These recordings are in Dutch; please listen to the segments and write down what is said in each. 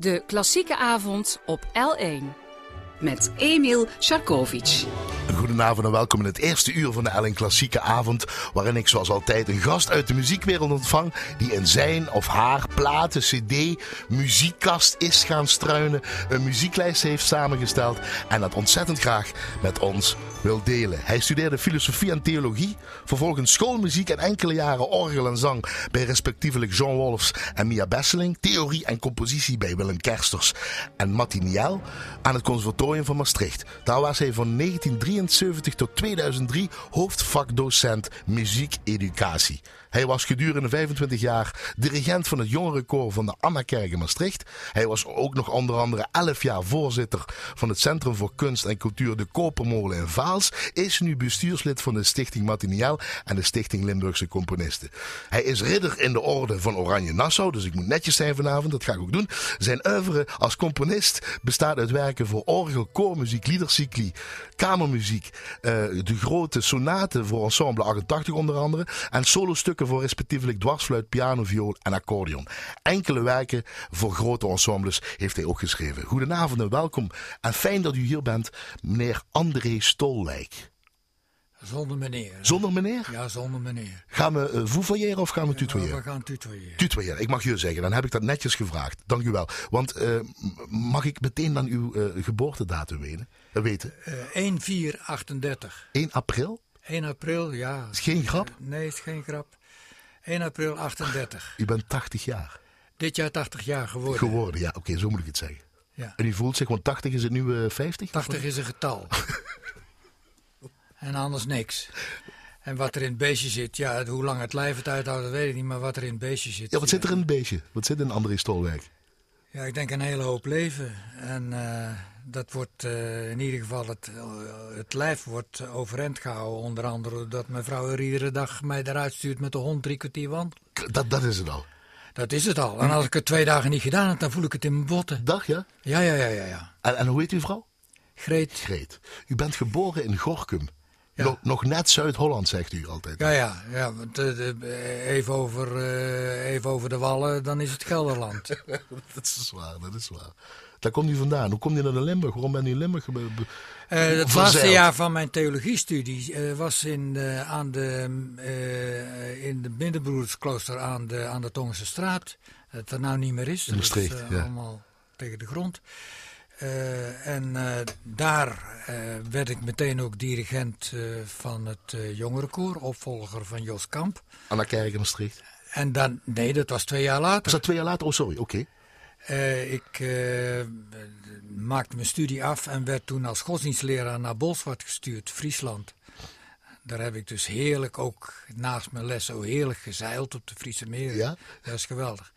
De klassieke avond op L1. Met Emil Sharkovic. Goedenavond en welkom in het eerste uur van de Ellen Klassieke Avond. Waarin ik zoals altijd een gast uit de muziekwereld ontvang. Die in zijn of haar platen, cd, muziekkast is gaan struinen. Een muzieklijst heeft samengesteld. En dat ontzettend graag met ons wil delen. Hij studeerde filosofie en theologie. Vervolgens schoolmuziek en enkele jaren orgel en zang. Bij respectievelijk Jean Wolfs en Mia Besseling. Theorie en compositie bij Willem Kersters en Martiniel aan het conservatorium van Maastricht. Daar was hij van 1973 tot 2003 hoofdvakdocent muziekeducatie. Hij was gedurende 25 jaar dirigent van het jongerenkoor van de Anna-kerk in Maastricht. Hij was ook nog onder andere 11 jaar voorzitter van het Centrum voor Kunst en Cultuur de Kopermolen in Vaals. Is nu bestuurslid van de Stichting Martiniel en de Stichting Limburgse Componisten. Hij is ridder in de orde van Oranje Nassau, dus ik moet netjes zijn vanavond, dat ga ik ook doen. Zijn oeuvre als componist bestaat uit werken voor orgel, koormuziek, liedercycli, kamermuziek, uh, de grote sonaten voor ensemble 88 onder andere en solostukken voor respectievelijk dwarsfluit, piano, viool en accordeon. Enkele werken voor grote ensembles heeft hij ook geschreven. Goedenavond en welkom. En fijn dat u hier bent, meneer André Stolwijk. Zonder meneer. Zonder meneer? Ja, zonder meneer. Gaan we uh, voevoyeren of gaan we tutoyeren? we gaan tutoyeren. Tutoyeren, ik mag je zeggen. Dan heb ik dat netjes gevraagd. Dank u wel. Want uh, mag ik meteen dan uw uh, geboortedatum weten? weten? 1 4 38. 1 april? 1 april, ja. Is geen grap? Nee, is geen grap. 1 april 38. U bent 80 jaar. Dit jaar 80 jaar geworden. Geworden, ja. Oké, okay, zo moet ik het zeggen. Ja. En u voelt zich, want 80 is het nu uh, 50? 80 is een getal. en anders niks. En wat er in het beestje zit, ja, hoe lang het lijf het uithoudt, dat weet ik niet. Maar wat er in het beestje zit. Ja, wat zit er in het beestje? Wat zit in André Stolwijk? Ja, ik denk een hele hoop leven. En uh, dat wordt uh, in ieder geval, het, uh, het lijf wordt overeind gehouden. Onder andere dat mijn vrouw er iedere dag mij eruit stuurt met de hond drie kwartier wandelen. Dat, dat is het al? Dat is het al. En als ik het twee dagen niet gedaan heb, dan voel ik het in mijn botten. Dag, ja? Ja, ja, ja, ja. ja. En, en hoe heet uw vrouw? Greet. Greet. U bent geboren in Gorkum. Ja. Nog, nog, net Zuid-Holland, zegt u altijd. Ja, ja. ja want, uh, even, over, uh, even over de wallen, dan is het Gelderland. dat is waar, dat is waar. Daar komt u vandaan. Hoe komt u naar de Limburg? Waarom bent u in Limburg? Uh, het laatste jaar van mijn theologiestudie was in de, aan de, in de Middenbroedersklooster aan de, aan de Tongense straat. Dat er nou niet meer is. In dat is, ja. allemaal tegen de grond. Uh, en uh, daar uh, werd ik meteen ook dirigent van het jongerenkoor, opvolger van Jos Kamp. Aan de kerk in Maastricht? En dan, nee, dat was twee jaar later. Was dat twee jaar later? Oh, sorry, oké. Okay. Ik maakte mijn studie af en werd toen als godsdienstleraar naar Bolsward gestuurd, Friesland. Daar heb ik dus heerlijk ook naast mijn les zo heerlijk gezeild op de Friese meren. Ja? Dat is geweldig.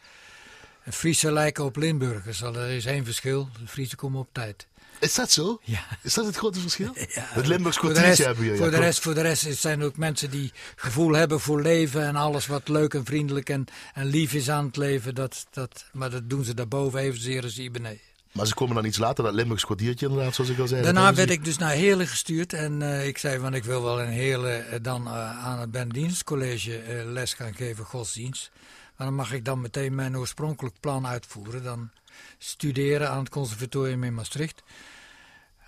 Friesen lijken op Limburgers, er is één verschil. De Friesen komen op tijd. Is dat zo? Ja. Is dat het grote verschil? Ja. Het Limburgs rest, hebben jullie. Voor, de rest, voor de rest zijn er ook mensen die gevoel hebben voor leven en alles wat leuk en vriendelijk en, en lief is aan het leven. Dat, dat, maar dat doen ze daarboven evenzeer als hier beneden. Maar ze komen dan iets later, dat Limburgs kwartiertje inderdaad, zoals ik al zei. Daarna werd ik dus naar Heerlen gestuurd en uh, ik zei van ik wil wel in Heerlen uh, dan uh, aan het Benedienstcollege les gaan geven, godsdienst. Maar dan mag ik dan meteen mijn oorspronkelijk plan uitvoeren. Dan studeren aan het conservatorium in Maastricht.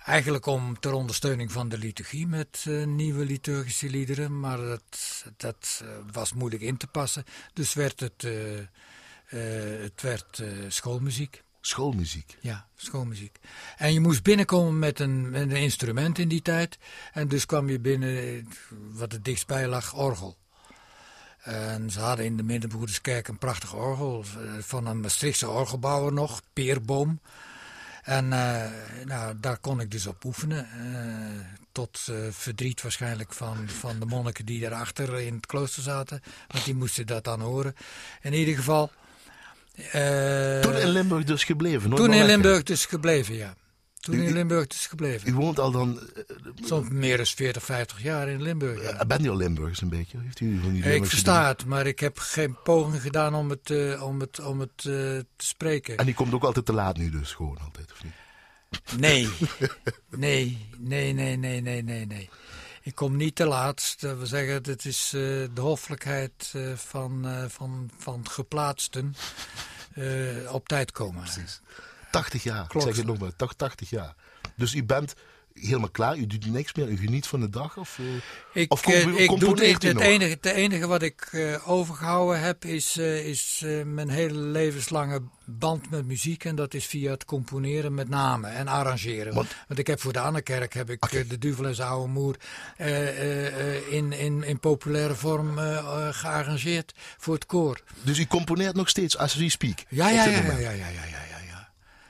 Eigenlijk om ter ondersteuning van de liturgie met uh, nieuwe liturgische liederen. Maar dat, dat uh, was moeilijk in te passen. Dus werd het, uh, het werd, schoolmuziek. Schoolmuziek? Ja, schoolmuziek. En je moest binnenkomen met een, met een instrument in die tijd. En dus kwam je binnen, wat het dichtstbij lag, orgel. En ze hadden in de Middenbroederskerk een prachtig orgel van een Maastrichtse orgelbouwer nog, Peerboom. En uh, nou, daar kon ik dus op oefenen. Uh, tot uh, verdriet waarschijnlijk van, van de monniken die daarachter in het klooster zaten. Want die moesten dat dan horen. In ieder geval... toen in Limburg dus gebleven? Toen in Limburg dus gebleven, ja. Toen u, in Limburg dus gebleven. U woont al dan... Uh, Soms meer dan 40, 50 jaar in Limburg. Ja. Uh, bent u al Limburgs een beetje? Heeft u van die ik versta het, maar ik heb geen poging gedaan om het, uh, om het, om het te spreken. En die komt ook altijd te laat nu dus, gewoon altijd, of niet? Nee, nee, nee, nee, nee, nee, nee, nee. Ik kom niet te laat. Dat wil zeggen, het is de hoffelijkheid van, van, van geplaatsten. eh, op tijd komen. Precies. 80 jaar, Klopt. ik zeg het nog maar, 80 jaar. Dus u bent helemaal klaar, u doet niks meer, u geniet van de dag? Of, eh, Ik, of eh, ik doe het, nog? enige, het enige wat ik eh, overgehouden heb is, is mijn hele levenslange band met muziek. En dat is via het componeren met name en arrangeren. Want- Want ik heb voor de Annekerk heb ik de Duvel en zijn oude moer in, in, in populaire vorm gearrangeerd voor het koor. Dus u componeert nog steeds as we speak? Ja, ja, ja, ja, ja, ja,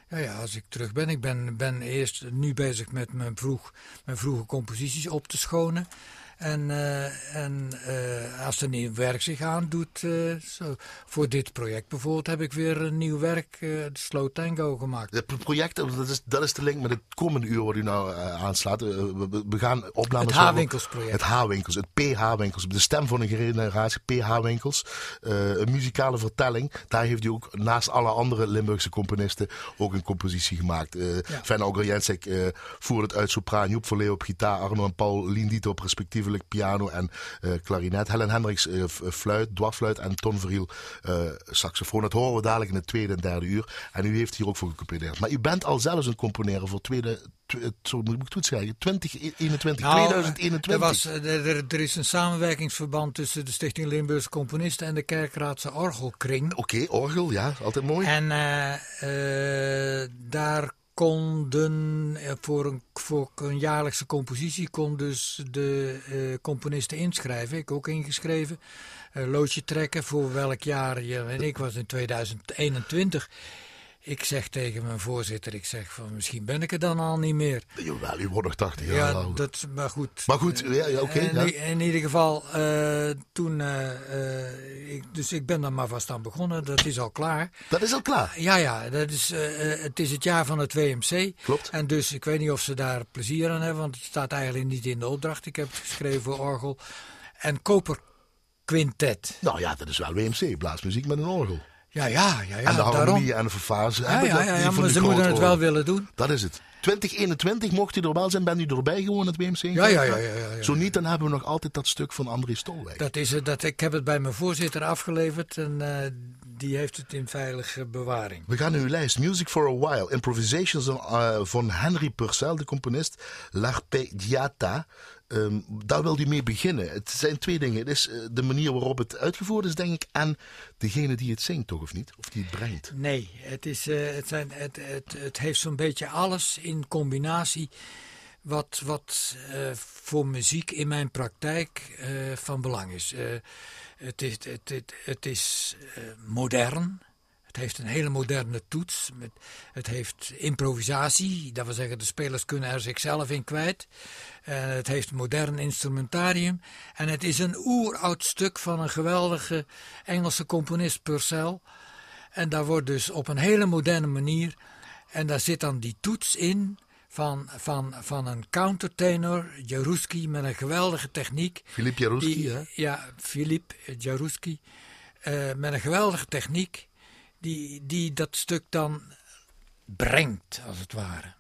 ja, ja. Als ik terug ben. Ik ben, ben eerst nu bezig met mijn, vroeg, mijn vroege composities op te schonen. En, eh, en eh, als er nieuw werk zich aandoet, eh zo, voor dit project bijvoorbeeld, heb ik weer een nieuw werk, de Slow Tango, gemaakt. Het project, dat is, dat is de link met het komende uur wat u nou aanslaat. We, gaan opnames... Het H-winkelsproject. Het H-winkels, het PH-winkels. De stem van een generatie, PH-winkels. Een muzikale vertelling. Daar heeft hij ook naast alle andere Limburgse componisten ook een compositie gemaakt. Eh Ja. Fenna eh voerde het uit sopraan, Joep Verleeuw op gitaar, Arno en Paul Lindiet op piano en eh klarinet. Helen Hendricks eh, f- fluit, dwarsfluit en Ton Verriel eh, saxofoon. Dat horen we dadelijk in het tweede en derde uur. En u heeft hier ook voor gecomponeerd. Maar u bent al zelfs een componeren voor tweede, tw- eh, zo moet ik het zeggen, 2021, Nou, 2021. Er, was, eh, er, er- is een samenwerkingsverband tussen de Stichting Limburgse Componisten en de Kerkraadse Orgelkring. Oké, orgel, ja, altijd mooi. En eh, eh, daar konden eh, voor een, voor een jaarlijkse compositie kon dus de eh, componisten inschrijven. Ik ook ingeschreven. Een loodje trekken voor welk jaar je en ik was in 2021. Ik zeg tegen mijn voorzitter, ik zeg van misschien ben ik er dan al niet meer. Jawel, u wordt nog 80 jaar Ja, dat, maar goed. Maar goed, ja, ja, oké. in, ja. in ieder geval, eh, toen, eh, eh, ik, dus ik ben daar maar vast aan begonnen. Dat is al klaar. Dat is al klaar. Ja, ja, dat is, het is het jaar van het WMC. Klopt. En dus ik weet niet of ze daar plezier aan hebben, want het staat eigenlijk niet in de opdracht. Ik heb het geschreven voor orgel. En Koper Quintet. Nou ja, dat is wel WMC, blaasmuziek met een orgel. Ja, ja, ja, ja en de harmonie en de verfase. Ja, ja, ja, ja, maar ze moeten het wel willen doen. Dat is het. 2021 mocht u er wel zijn, bent u erbij gewoon het WMC? Ja, ja, ja, ja, ja, ja. Zo niet, dan hebben we nog altijd dat stuk van André Stolwijk. Dat is het, dat, ik heb het bij mijn voorzitter afgeleverd en eh, die heeft het in veilige bewaring. We gaan naar uw lijst. Music for a While. Improvisations van Henry Purcell, de componist. L'Arpeggiata. Um, daar wil u mee beginnen. Het zijn twee dingen. Het is uh, de manier waarop het uitgevoerd is, denk ik. En degene die het zingt, toch of niet? Of die het brengt. Nee, het, is, uh, het, zijn, het, het, het heeft zo'n beetje alles in combinatie. Wat, wat uh, voor muziek in mijn praktijk van belang is. Het is, het, het, het is modern. Het heeft een hele moderne toets. Met, het heeft improvisatie. Dat wil zeggen, de spelers kunnen er zichzelf in kwijt. het heeft een modern instrumentarium. En het is een oeroud stuk van een geweldige Engelse componist Purcell. En daar wordt dus op een hele moderne manier. En daar zit dan die toets in van, van, van een countertenor, Jaruski, met een geweldige techniek. Filip Jaruski, hè? Ja, Filip Jaruski. Uh, met een geweldige techniek, die, die dat stuk dan brengt, als het ware.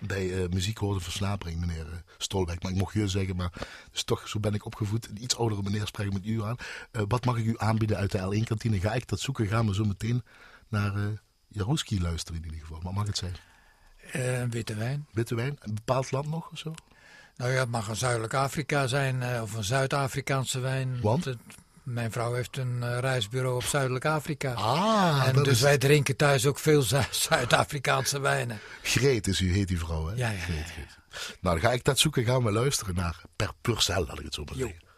Bij uh, muziek hoort een versnapering, meneer uh, Stolwijk. Maar ik mocht je zeggen, maar dus toch, zo ben ik opgevoed. Een iets oudere meneer spreekt met u aan. Uh, wat mag ik u aanbieden uit de L1-kantine? Ga ik dat zoeken? Gaan we zo meteen naar uh, Jaruski luisteren in ieder geval. Maar mag het zijn? Witte wijn. Witte wijn? Een bepaald land nog of zo? Nou ja, het mag een Zuidelijk Afrika zijn of een Zuid-Afrikaanse wijn. Want? Het, mijn vrouw heeft een uh, reisbureau op Zuidelijk Afrika. Ah, en dus is... wij drinken thuis ook veel Zuid-Afrikaanse wijnen. Greet is u, heet die vrouw, hè? Ja, ja. Greet, Greet. Nou, dan ga ik dat zoeken. Gaan we luisteren naar Per Purcell, laat ik het zo maar zeggen.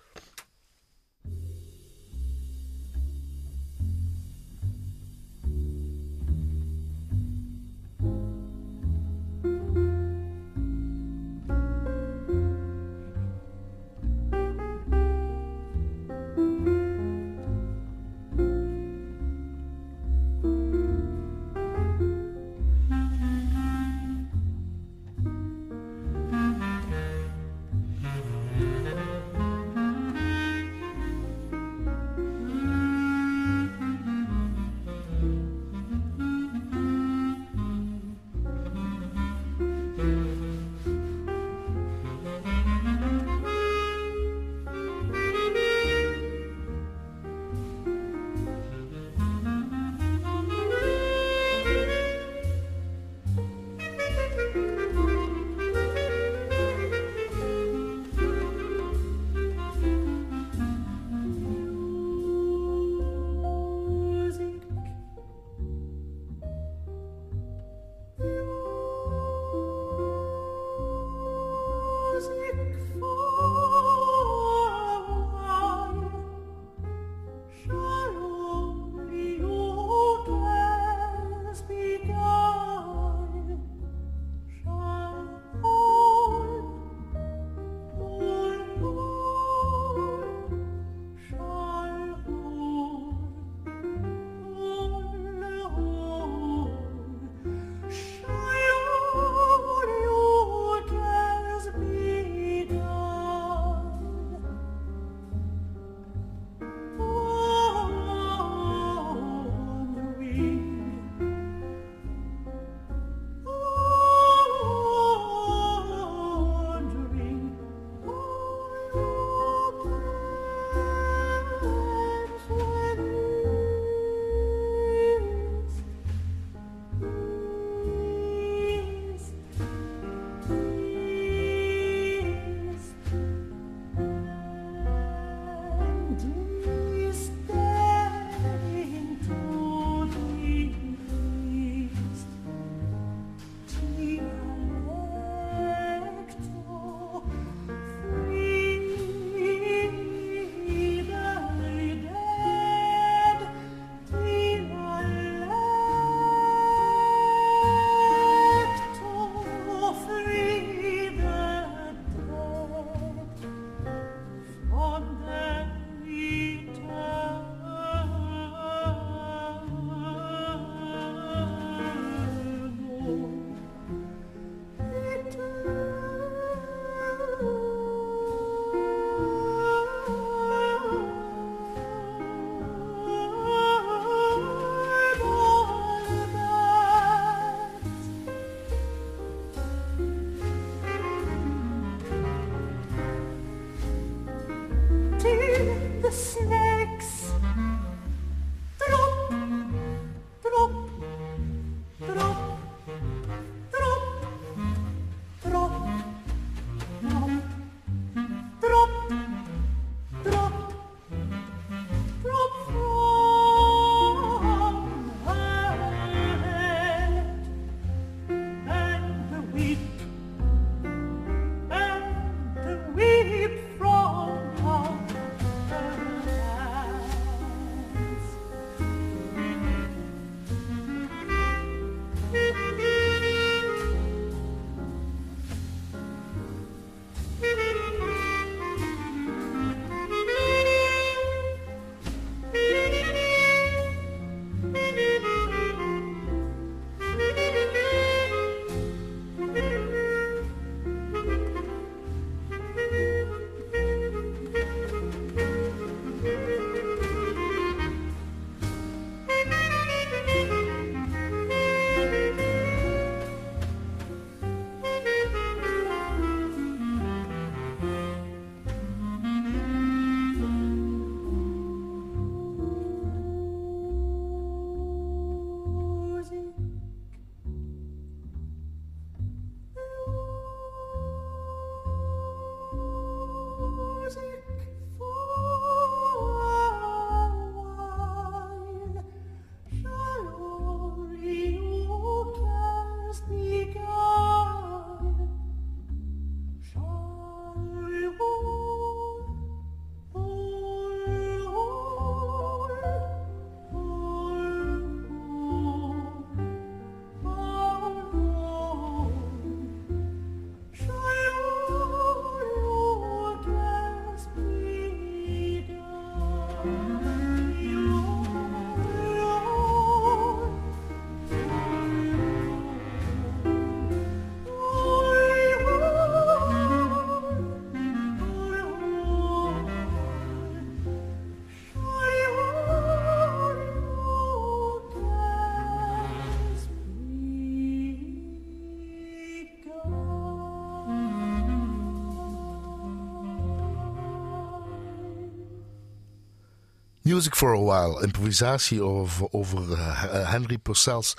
Music for a While, improvisatie over, over uh, Henry Purcell's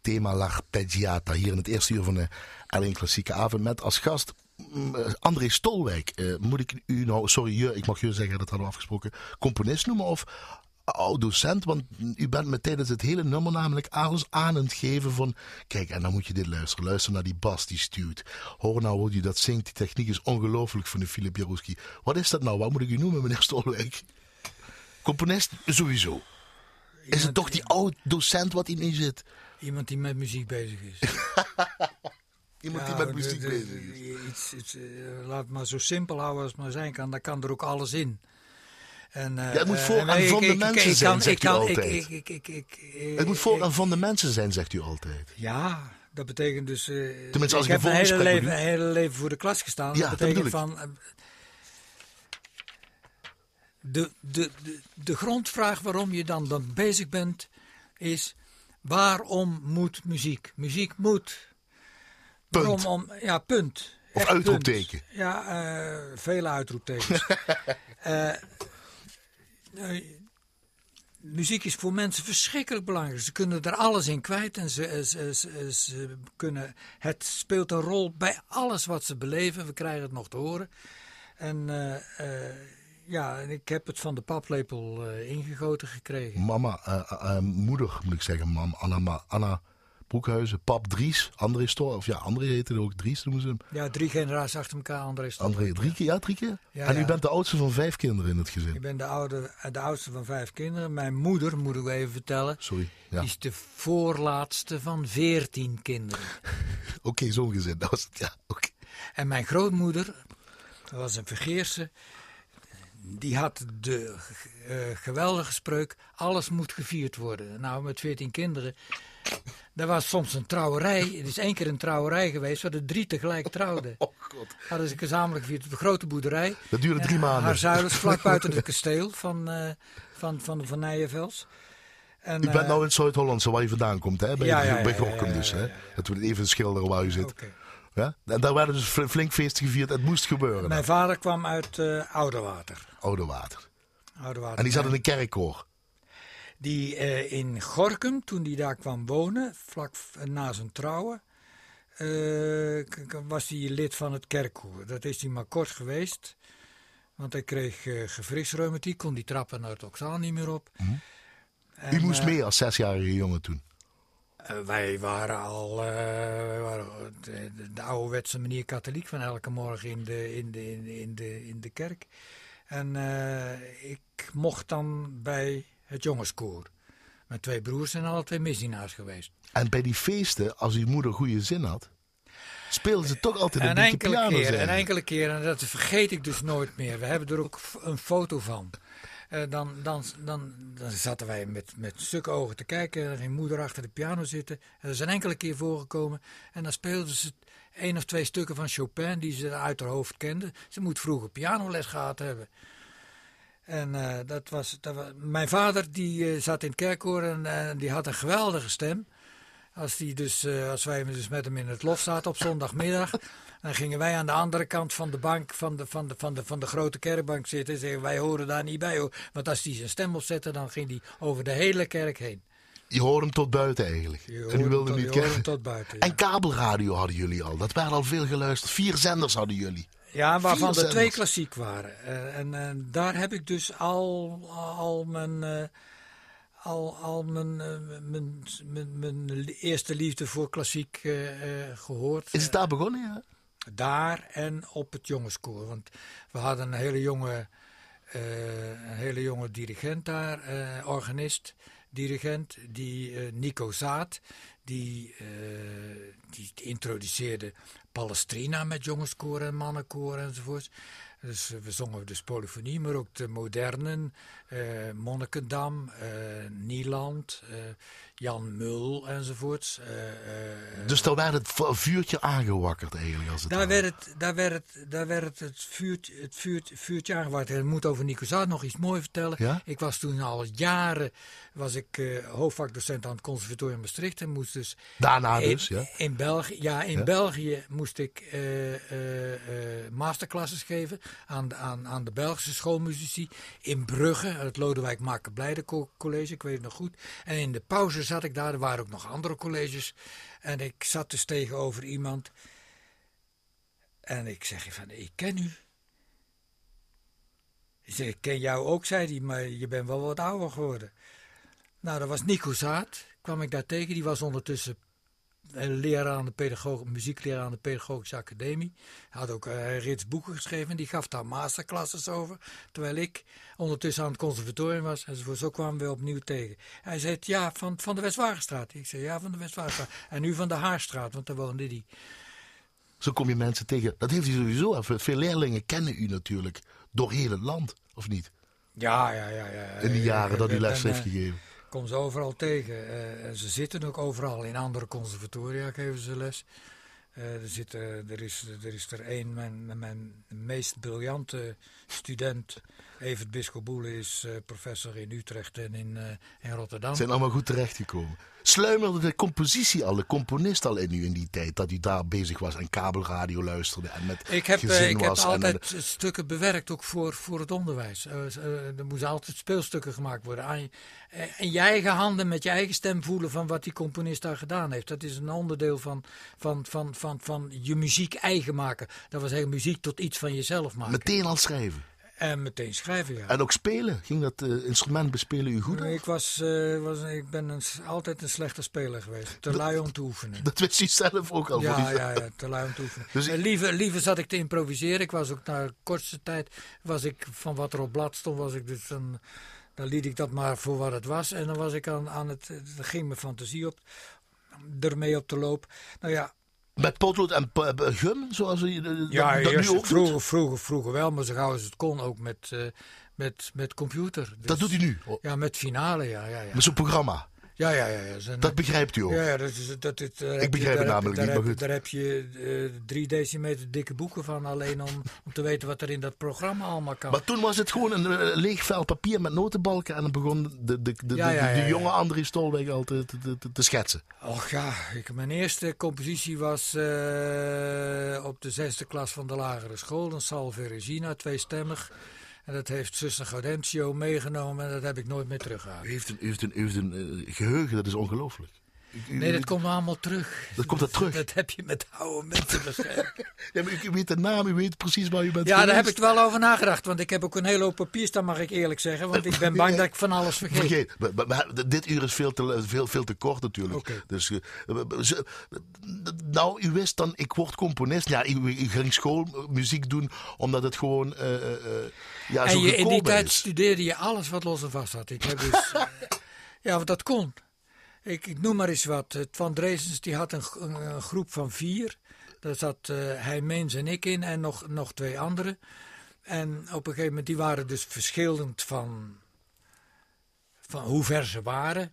thema L'Arpeggiata. Hier in het eerste uur van de Alleen Klassieke Avond met als gast mm, André Stolwijk. Uh, moet ik u nou, sorry, je, ik mag je zeggen, dat hadden we afgesproken, componist noemen of oud docent? Want u bent me tijdens het hele nummer namelijk alles aan het geven van... Kijk, en dan moet je dit luisteren. Luister naar die bas die stuurt. Hoor nou hoe je dat zingt. Die techniek is ongelooflijk van de Filip Jarouski. Wat is dat nou? Wat moet ik u noemen, meneer Stolwijk? Componist sowieso. Is het toch die oud docent wat in zit? Iemand die met muziek bezig is. Iemand die met muziek bezig is. Iets, iets, uh, laat het maar zo simpel houden als het maar zijn kan. Daar kan er ook alles in. En, uh, ja, het moet voor uh, aan van de mensen zijn, zegt u altijd. het moet voor aan van de mensen zijn, zegt u altijd. Ja, dat betekent dus... Tenminste, als ik heb mijn hele leven, hele leven voor de klas gestaan. Ja, dat betekent dat van de, de, de, de grondvraag waarom je dan, dan bezig bent is... Waarom moet muziek? Muziek moet. Punt. Waarom om, ja, punt. Of Echt uitroepteken. Punt. Ja, uh, vele uitroeptekens. uh, muziek is voor mensen verschrikkelijk belangrijk. Ze kunnen er alles in kwijt en ze, ze, ze, ze, kunnen, het speelt een rol bij alles wat ze beleven. We krijgen het nog te horen. En uh, ja, ik heb het van de paplepel uh, ingegoten gekregen. Mama, uh, uh, moeder moet ik zeggen, mam, Anna, Anna Broekhuizen, pap Dries, André Stor, of ja, André heette ook, Dries noemen ze hem. Ja, drie generaties achter elkaar, André Stor. André, drie keer, ja, drie keer? Ja, en u bent de oudste van vijf kinderen in het gezin? Ik ben de, oude, de oudste van vijf kinderen. Mijn moeder, moet ik even vertellen, Sorry, ja. is de voorlaatste van veertien kinderen. oké, okay, zo'n gezin, dat was het, ja, oké. Okay. En mijn grootmoeder, dat was een Vergeerse, die had de uh, geweldige spreuk: alles moet gevierd worden. Nou, met veertien kinderen. Er was soms een trouwerij. Het is één keer een trouwerij geweest waar de drie tegelijk trouwden. Oh, God. Hadden ze gezamenlijk gevierd op de grote boerderij. Dat duurde drie maanden. Haar zuilers vlak buiten het kasteel van, uh, van, van, van Nijenvels. En, U bent uh, nou in Zuid-Hollandse waar je vandaan komt, hè? Bij, ja, ja, bij Gorkum dus, hè? Dat we het even schilderen waar u zit. Okay. Ja? En daar werden dus flink feesten gevierd. Het moest gebeuren. Mijn vader kwam uit uh, Oudewater. Oudewater. Oudewater. En die zat in een kerkkoor. Die uh, in Gorkum, toen hij daar kwam wonen, vlak na zijn trouwen, uh, was hij lid van het kerkkoor. Dat is hij maar kort geweest. Want hij kreeg uh, gewrichtsreumatiek, kon die trappen naar het octaal niet meer op. Mm. En, U moest mee als zesjarige jongen toen? Uh, wij waren al waren de, de, ouderwetse manier katholiek van elke morgen in de, in de, in de, in de, in de kerk. En uh, ik mocht dan bij het jongenskoor. Mijn twee broers zijn alle twee misdienaars geweest. En bij die feesten, als uw moeder goede zin had, speelden ze toch altijd een, een beetje enkele piano keer, zijn. Een enkele keer, en dat vergeet ik dus nooit meer. We hebben er ook een foto van. Uh, dan, dan, dan, dan zaten wij met, met stukken ogen te kijken. En ging moeder achter de piano zitten. En dat is een enkele keer voorgekomen. En dan speelden ze één of twee stukken van Chopin die ze uit haar hoofd kenden. Ze moet vroeger pianoles gehad hebben. En uh, dat, was, mijn vader die uh, zat in het kerkkoor en die had een geweldige stem. Als, die dus, als wij dus met hem in het lof zaten op zondagmiddag, dan gingen wij aan de andere kant van de bank, van de, van de, van de, van de grote kerkbank zitten en zeggen wij horen daar niet bij. Hoor. Want als hij zijn stem opzette, dan ging hij over de hele kerk heen. Je hoort hem tot buiten eigenlijk. en u wilde niet hem tot buiten. Ja. En kabelradio hadden jullie al. Dat werd al veel geluisterd. Vier zenders hadden jullie. Ja, waarvan er twee klassiek waren. Uh, en uh, daar heb ik dus al, al mijn. Uh, al, al mijn, mijn, mijn, mijn, eerste liefde voor klassiek gehoord. Is het daar begonnen, ja? Daar en op het jongenskoor. Want we hadden een hele jonge, een hele jonge dirigent daar, organist dirigent, die uh, Nico Zaat, die, die introduceerde Palestrina met jongenskoor en mannenkoor enzovoort. Dus we zongen dus polyfonie, maar ook de modernen, uh, Monnikendam, Nieland, Jan Mul enzovoorts. dus daar werd het vuurtje aangewakkerd eigenlijk? Als het daar, werd het, daar, werd het, daar werd het, het, vuurtje, het vuurtje, vuurtje aangewakkerd. Ik moet over Nico Zaat nog iets moois vertellen. Ja? Ik was toen al jaren was ik hoofdvakdocent aan het conservatorium Maastricht en moest dus... Daarna in, dus, ja? In België, ja, in ja? België moest ik masterclasses geven aan, aan, aan de Belgische schoolmuzici in Brugge, het Lodewijk Makenblijde College, ik weet het nog goed. En in de pauze zat ik daar, er waren ook nog andere colleges. En ik zat dus tegenover iemand. En ik zeg van, ik ken u. Ik zeg, ik ken jou ook, zei hij, maar je bent wel wat ouder geworden. Nou, dat was Nico Zaat, kwam ik daar tegen. Die was ondertussen leraar aan de pedagoog, muziekleraar aan de Pedagogische Academie. Hij had ook uh, rits boeken geschreven. Die gaf daar masterclasses over. Terwijl ik ondertussen aan het conservatorium was. En zo kwamen we opnieuw tegen. Hij zei, ja, van, van de Westwagenstraat. Ik zei, ja, van de Westwagenstraat. En nu van de Haarstraat, want daar woonde die. Zo kom je mensen tegen. Dat heeft hij sowieso. Veel leerlingen kennen u natuurlijk door heel het land, of niet? Ja, ja, ja. ja. In die jaren dat u les heeft gegeven kom ze overal tegen. Uh, ze zitten ook overal. In andere conservatoria geven ze les. Uh, er, zit, er, is, er is er één, mijn, mijn meest briljante student, Evert Biscoboele, is professor in Utrecht en in, in Rotterdam. Zijn allemaal goed terechtgekomen. Sluimerde de compositie al, de componist al in u in die tijd, dat u daar bezig was en kabelradio luisterde en met Ik heb, gezin ik was heb altijd stukken bewerkt, ook voor, voor het onderwijs. er moesten altijd speelstukken gemaakt worden. In je eigen handen, met je eigen stem voelen van wat die componist daar gedaan heeft. Dat is een onderdeel van, van, van, van, van je muziek eigen maken. Dat was zeggen, muziek tot iets van jezelf maken. Meteen al schrijven. En meteen schrijven, ja. En ook spelen? Ging dat uh, instrument bespelen u goed? Ik, was, uh, was, ik ben een, altijd een slechte speler geweest. Te lui om te oefenen. Dat wist u zelf ook al. Ja, ja, ja, te lui om te oefenen. Dus ik... liever, liever zat ik te improviseren. Ik was ook na kortste tijd, was ik van wat er op blad stond, was ik dus een dan liet ik dat maar voor wat het was. En dan was ik aan, aan het. Dan ging mijn fantasie op. ermee op de loop. Nou ja. Met potlood en gum, zoals je ja, dat, nu ook vroeger, vroeger, vroeger wel, maar zo gauw als het kon ook met, uh, met, met computer. Dus, dat doet hij nu? Ja, met finale, ja. ja, ja. Met zo'n programma? Ja, ja, ja. ja. Zijn, dat begrijpt u ook? Ja, ja dat is, dat, uh, ik begrijp het namelijk niet, maar goed. Daar heb je uh, drie decimeter dikke boeken van, alleen om, om te weten wat er in dat programma allemaal kan. Maar toen was het gewoon een uh, leeg vel papier met notenbalken en dan begon de, de, de, ja, ja, de, de jonge André Stolweg al te, te, te, te, schetsen. Och ja, ik, mijn eerste compositie was op de zesde klas van de lagere school, een Salve Regina, tweestemmig. En dat heeft zuster Gaudentio meegenomen en dat heb ik nooit meer teruggehaald. U heeft een, u heeft een, u heeft een uh, geheugen, dat is ongelooflijk. Nee, dat komt allemaal terug. Dat komt er terug? Dat heb je met oude mensen waarschijnlijk. ja, maar u weet de naam, u weet precies waar u bent Ja, geweest. daar heb ik wel over nagedacht. Want ik heb ook een hele hoop papier staan, mag ik eerlijk zeggen. Want ik ben bang dat ik van alles vergeet. vergeet. Maar, maar, maar, dit uur is veel te, veel, veel te kort natuurlijk. Okay. Dus, uh, nou, u wist dan, ik word componist. Ja, u ging schoolmuziek doen, omdat het gewoon... Uh, uh, ja, en zo je, in die tijd is. studeerde je alles wat los en vast had. Ik heb dus, ja, want dat kon. Ik, ik, noem maar eens wat. Van Dresens die had een, groep van vier. Daar zat uh, hij, Meens en ik in en nog, nog twee anderen. En op een gegeven moment, die waren dus verschillend van, van hoe ver ze waren.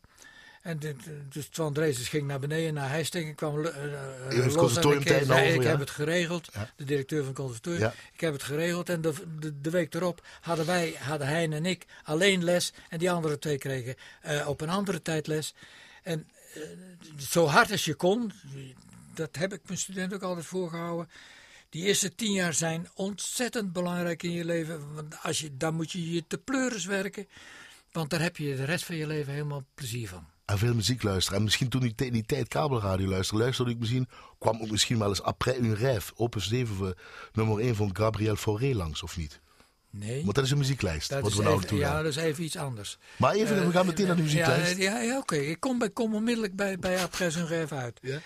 En de, dus Twan Dresens ging naar beneden naar Heisting en kwam uh, uh, los. En ik, over, ik ja. heb het geregeld, ja. de directeur van het conservatorium. Ja. Ik heb het geregeld en de, de, de, week erop hadden wij, hadden Hein en ik alleen les. En die andere twee kregen uh, op een andere tijd les. En uh, zo hard als je kon, dat heb ik mijn studenten ook altijd voorgehouden. Die eerste tien jaar zijn ontzettend belangrijk in je leven. Want als je, dan moet je je te pleuris werken. Want daar heb je de rest van je leven helemaal plezier van. En veel muziek luisteren. En misschien toen ik die tijd kabelradio luisterde, luisterde ik misschien, kwam ook misschien wel eens Après un rêve, opus 7, voor, nummer 1 van Gabriel Fauré langs, of niet? Nee. Want dat is een muzieklijst. Dat wat we nou even, toe ja, dat is even iets anders. Maar even, Uh, we gaan meteen naar de muzieklijst. Ja, ja, ja oké. Ik kom, ik kom onmiddellijk bij, bij Après un rêve uit. Ja?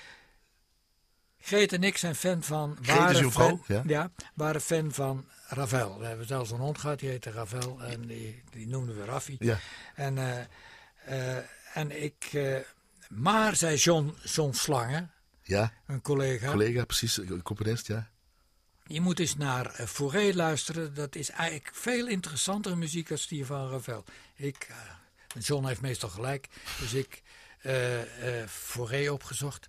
Greet en ik zijn fan van... Uw vrouw, fan, ja? ja, waren fan van Ravel. We hebben zelfs een hond gehad, die heette Ravel. En die, die noemden we Raffi. Ja. En, uh, uh, en ik... Maar, zei John, John Slange, Ja, een collega... collega, precies, componist, ja. Je moet eens naar uh, Fauré luisteren. Dat is eigenlijk veel interessantere muziek als die van Ravel. Ik, uh, John heeft meestal gelijk, dus ik uh, Fauré opgezocht.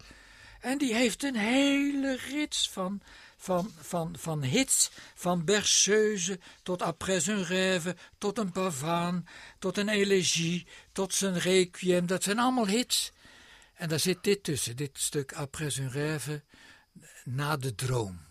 En die heeft een hele rits van, van, van, van hits. Van Berceuse tot Après un rêve, tot een Pavane, tot een Elegie, tot zijn Requiem. Dat zijn allemaal hits. En daar zit dit tussen, dit stuk Après un rêve, na de droom.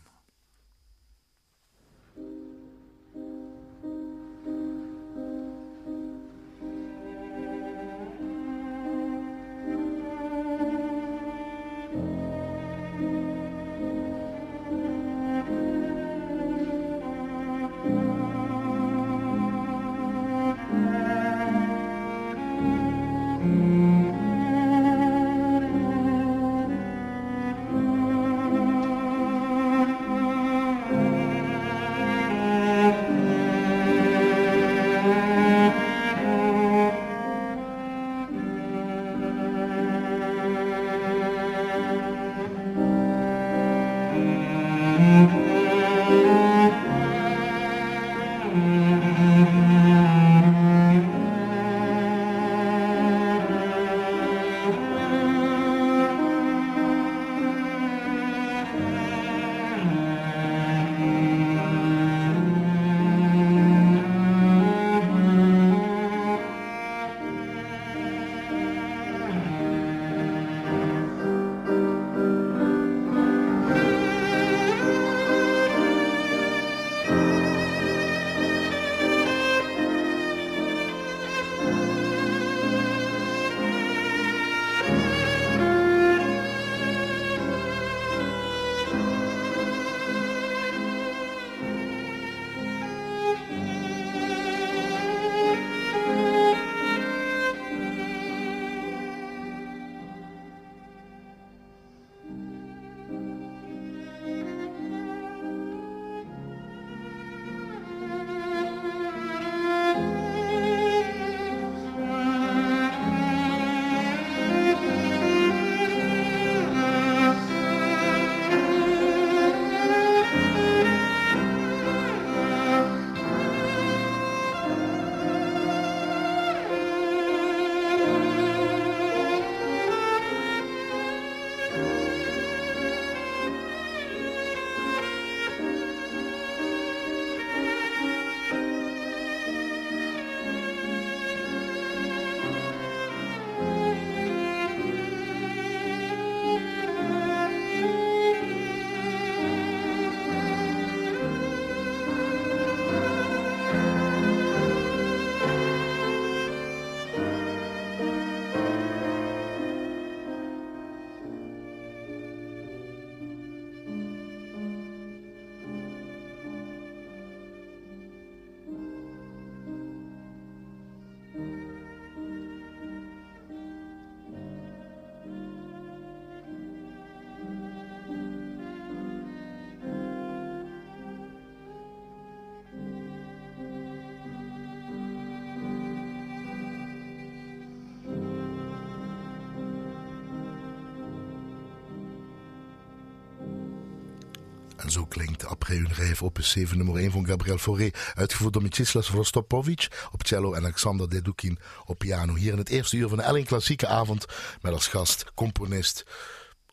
En zo klinkt Après une rêve opus 7 nummer 1 van Gabriel Fauré. Uitgevoerd door Mieczyslas Vostopovic op cello en Alexander Dedukin op piano. Hier in het eerste uur van de Elling Klassieke Avond. Met als gast componist,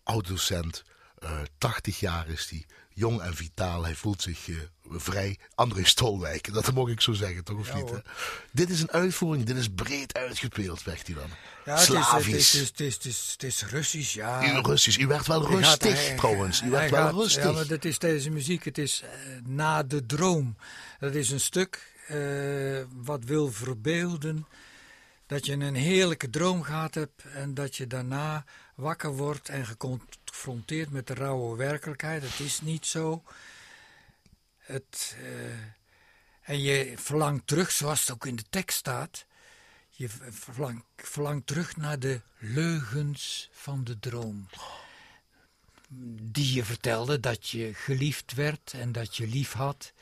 oud-docent. Uh, 80 jaar is hij. Jong en vitaal. Hij voelt zich uh, vrij. André Stolwijk, dat mag ik zo zeggen, toch? Of Ja, niet? hè? Dit is een uitvoering, dit is breed uitgespeeld, zegt hij dan. Ja, het is, het, Slavisch. is, het, is, het, is, het is Russisch, ja. U Russisch, u werd wel gaat- rustig hij- trouwens. U werd wel gaat- rustig. Ja, maar dat is deze muziek. Het is eh, Na de Droom. Dat is een stuk eh, wat wil verbeelden dat je een heerlijke droom gehad hebt en dat je daarna wakker wordt en geconfronteerd met de rauwe werkelijkheid. Het is niet zo. Het, eh, en je verlangt terug, zoals het ook in de tekst staat. Je verlangt, verlangt terug naar de leugens van de droom die je vertelde dat je geliefd werd en dat je lief had.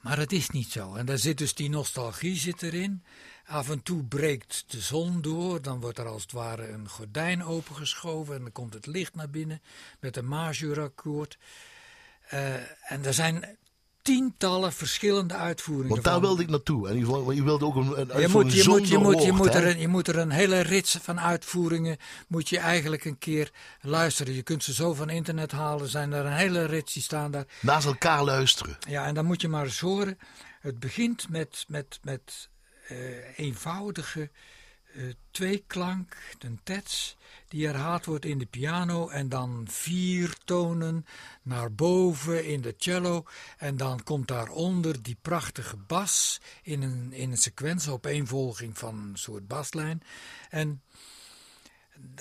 Maar het is niet zo. En daar zit dus die nostalgie zit erin. Af en toe breekt de zon door, dan wordt er als het ware een gordijn opengeschoven en dan komt het licht naar binnen met een majorakkoord. Eh en er zijn tientallen verschillende uitvoeringen. Want daar van. wilde ik naartoe. En u wilde ook een, een Je moet, je, moet, je, moet, je, woord, moet er een, je moet er een hele rits van uitvoeringen, moet je eigenlijk een keer luisteren. Je kunt ze zo van internet halen, zijn er een hele rits die staan daar. Naast elkaar luisteren. Ja, en dan moet je maar eens horen. Het begint met, met, met eh, eenvoudige eh, tweeklank, een tets, die herhaald wordt in de piano. En dan vier tonen naar boven in de cello. En dan komt daaronder die prachtige bas in een, in een sequentie, opeenvolging van een soort baslijn. En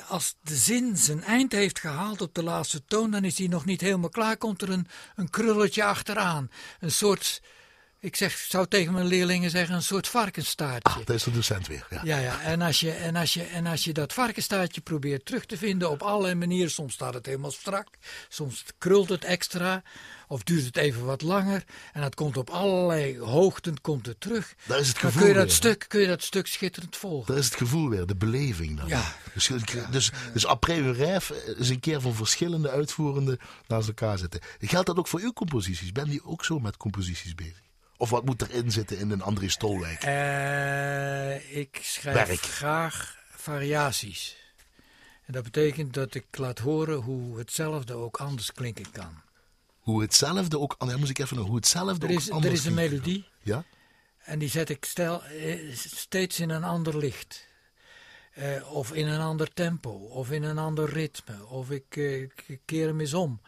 als de zin zijn eind heeft gehaald op de laatste toon, dan is hij nog niet helemaal klaar. Komt er een, een krulletje achteraan. Een soort, ik zeg, zou tegen mijn leerlingen zeggen, een soort varkensstaartje. Dat is de docent weer. Ja. Ja, ja. En, als je, en, als je, en als je dat varkenstaartje probeert terug te vinden op allerlei manieren, soms staat het helemaal strak, soms krult het extra, of duurt het even wat langer. En dat komt op allerlei hoogten komt het terug. Daar is het Dan gevoel kun je dat, weer, stuk, kun je dat stuk schitterend volgen. Dat is het gevoel weer, de beleving dan. Ja. Dus, dus, dus après is een keer van verschillende uitvoerenden naast elkaar zitten. Geldt dat ook voor uw composities? Ben je ook zo met composities bezig? Of wat moet erin zitten in een André Stolwijk? Eh, ik schrijf Werk. graag variaties. En dat betekent dat ik laat horen hoe hetzelfde ook anders klinken kan. Hoe hetzelfde ook... Dan moet ik even hoe hetzelfde Er is, ook anders er is een melodie Ja? en die zet ik stel, eh, steeds in een ander licht. Eh, of in een ander tempo, of in een ander ritme, of ik, ik keer hem eens om.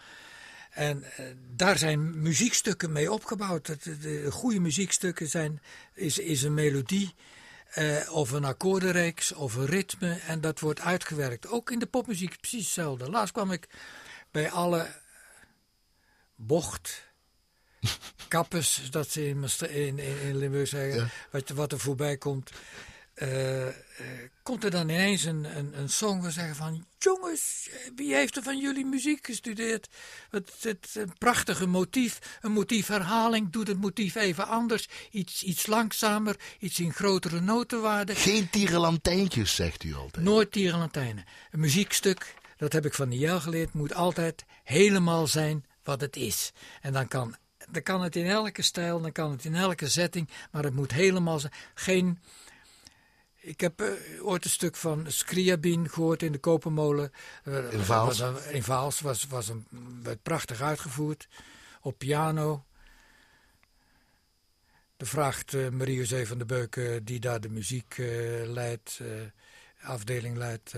En eh, daar zijn muziekstukken mee opgebouwd. Het- De, de goede muziekstukken zijn, is, is een melodie, eh, of een akkoordenreeks, of een ritme. En dat wordt uitgewerkt. Ook in de popmuziek precies hetzelfde. Laatst kwam ik bij alle bocht, kappes, dat ze in, in, in, Limburg zeggen, Ja. wat, wat er voorbij komt. eh, eh, komt er dan ineens een, een, een song en zeggen van... Jongens, eh, wie heeft er van jullie muziek gestudeerd? Het, het, een prachtige motief, een motiefherhaling. Doet het motief even anders, iets, iets langzamer, iets in grotere notenwaarde. Geen tierenlantijntjes, zegt u altijd. Nooit tierenlantijnen. Een muziekstuk, dat heb ik van Niel geleerd, moet altijd helemaal zijn wat het is. En dan kan, dan kan het in elke stijl, dan kan het in elke setting, maar het moet helemaal zijn. Geen. Ik heb eh, ooit een stuk van Scriabin gehoord in de Kopermolen. Eh, In Vaals? Was een, in Vaals was, was een, werd prachtig uitgevoerd op piano. Dan vraagt eh, Marie-José van der Beuk, eh, die daar de muziek leidt, afdeling leidt,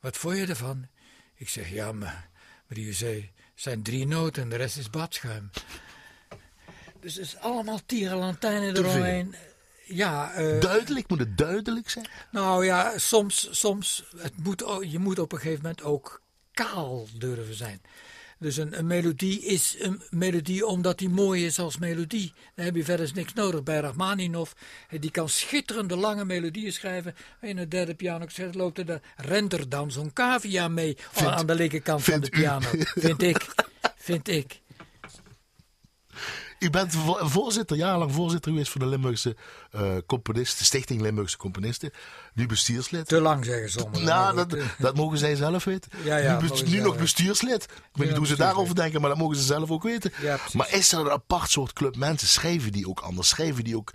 wat vond je ervan? Ik zeg, ja, maar Marie-José, zijn drie noten en de rest is badschuim. Dus het is allemaal tierenlantijnen eromheen. Ja, eh, Duidelijk, moet het duidelijk zijn? nou ja, soms, soms het moet, je moet op een gegeven moment ook kaal durven zijn. Dus een, een melodie is een melodie omdat die mooi is als melodie. Dan heb je verder niks nodig. Bij Rachmaninov, eh, die kan schitterende lange melodieën schrijven. In de derde piano loopt er, de- rent er dan zo'n cavia mee Vindt- aan de linkerkant van de u? piano. Vind ik. Vind ik. U bent voorzitter, jarenlang voorzitter geweest van de Limburgse uh, Componisten, Stichting Limburgse Componisten. Nu bestuurslid. Te lang zeggen sommigen. Nou, dat, dat, mogen zij zelf weten. Ja, ja, nu, nu nog bestuurslid. Ik weet niet hoe ze daarover denken, maar dat mogen ze zelf ook weten. maar is er een apart soort club mensen? Schrijven die ook anders? Schrijven die ook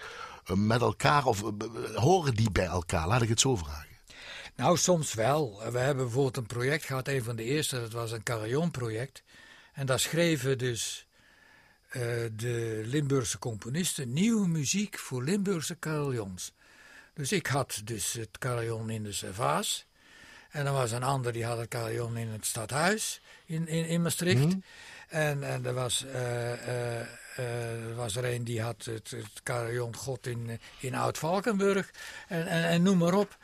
uh, met elkaar of uh, horen die bij elkaar? Laat ik het zo vragen. Nou, soms wel. We hebben bijvoorbeeld een project gehad, een van de eerste, dat was een carillon-project. En daar schreven dus uh, de Limburgse componisten nieuwe muziek voor Limburgse carillons. Dus ik had dus het carillon in de Servaas. En er was een ander die had het carillon in het stadhuis in, in, in Maastricht. Mm. En, en er was, uh, uh, er was er een die had het, het carillon God in, in Oud-Valkenburg. En, en, en noem maar op.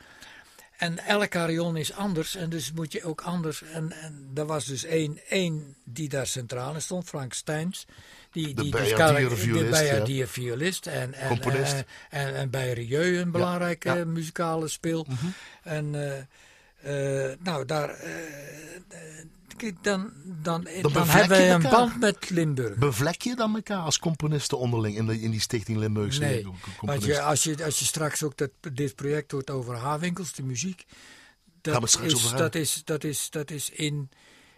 En elk carillon is anders en dus moet je ook anders. En, en er was dus één, één die daar centraal in stond, Frank Steins. Die, de die violist, de violist en, en, en, en, en, bij Rieu een belangrijke ja, muzikale speel. Mm -hmm. En uh, uh, nou, daar, uh, dan, dan, dan, dan hebben we een band met Limburg. Bevlek je dan elkaar als componisten onderling in, de, in die stichting Limburgse nee, want je, als, je, als je straks ook dat, dit project hoort over Hawinkels, de muziek. Dat, is, dat, is, dat, is, dat is in,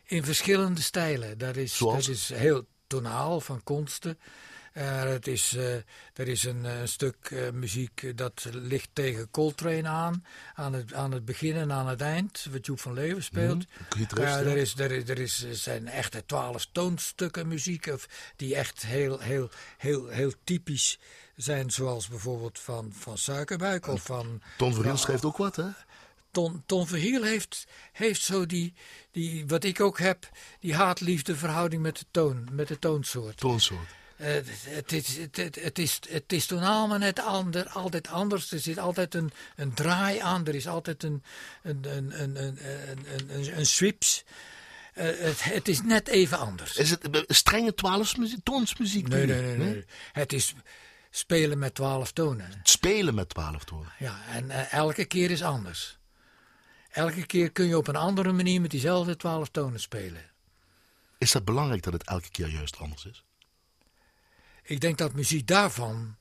in verschillende stijlen. Dat is, dat is heel tonaal van konsten. Uh, het is, uh, er is een, een stuk uh, muziek dat ligt tegen Coltrane aan. Aan het, aan het begin en aan het eind. Wat Joep van Leeuwen speelt. Mm, er, is, er, is, er is, zijn echte twaalf toonstukken muziek. Of, die echt heel, heel, heel, heel typisch zijn. Zoals bijvoorbeeld van, van Suikerbuik. Of van, Ton Verhiel schrijft ook wat hè? Ton, Ton Verhiel heeft, heeft zo die, die, wat ik ook heb, die haat-liefde verhouding met de toon, met de toonsoort. Toonsoort. Uh, het, is, het, het, is, het is tonaal maar net ander, altijd anders. Er zit altijd een, een draai aan. Er is altijd een, een, een, een, een, een, een, een sweeps. Uh, het, het, is net even anders. Is het strenge twaalfmuziek, toonsmuziek? Nee, nee, nee, nee, Het is spelen met twaalf tonen. Spelen met twaalf tonen? Ja, en uh, elke keer is anders. Elke keer kun je op een andere manier met diezelfde twaalf tonen spelen. Is dat belangrijk dat het elke keer juist anders is? Ik denk dat muziek daarvan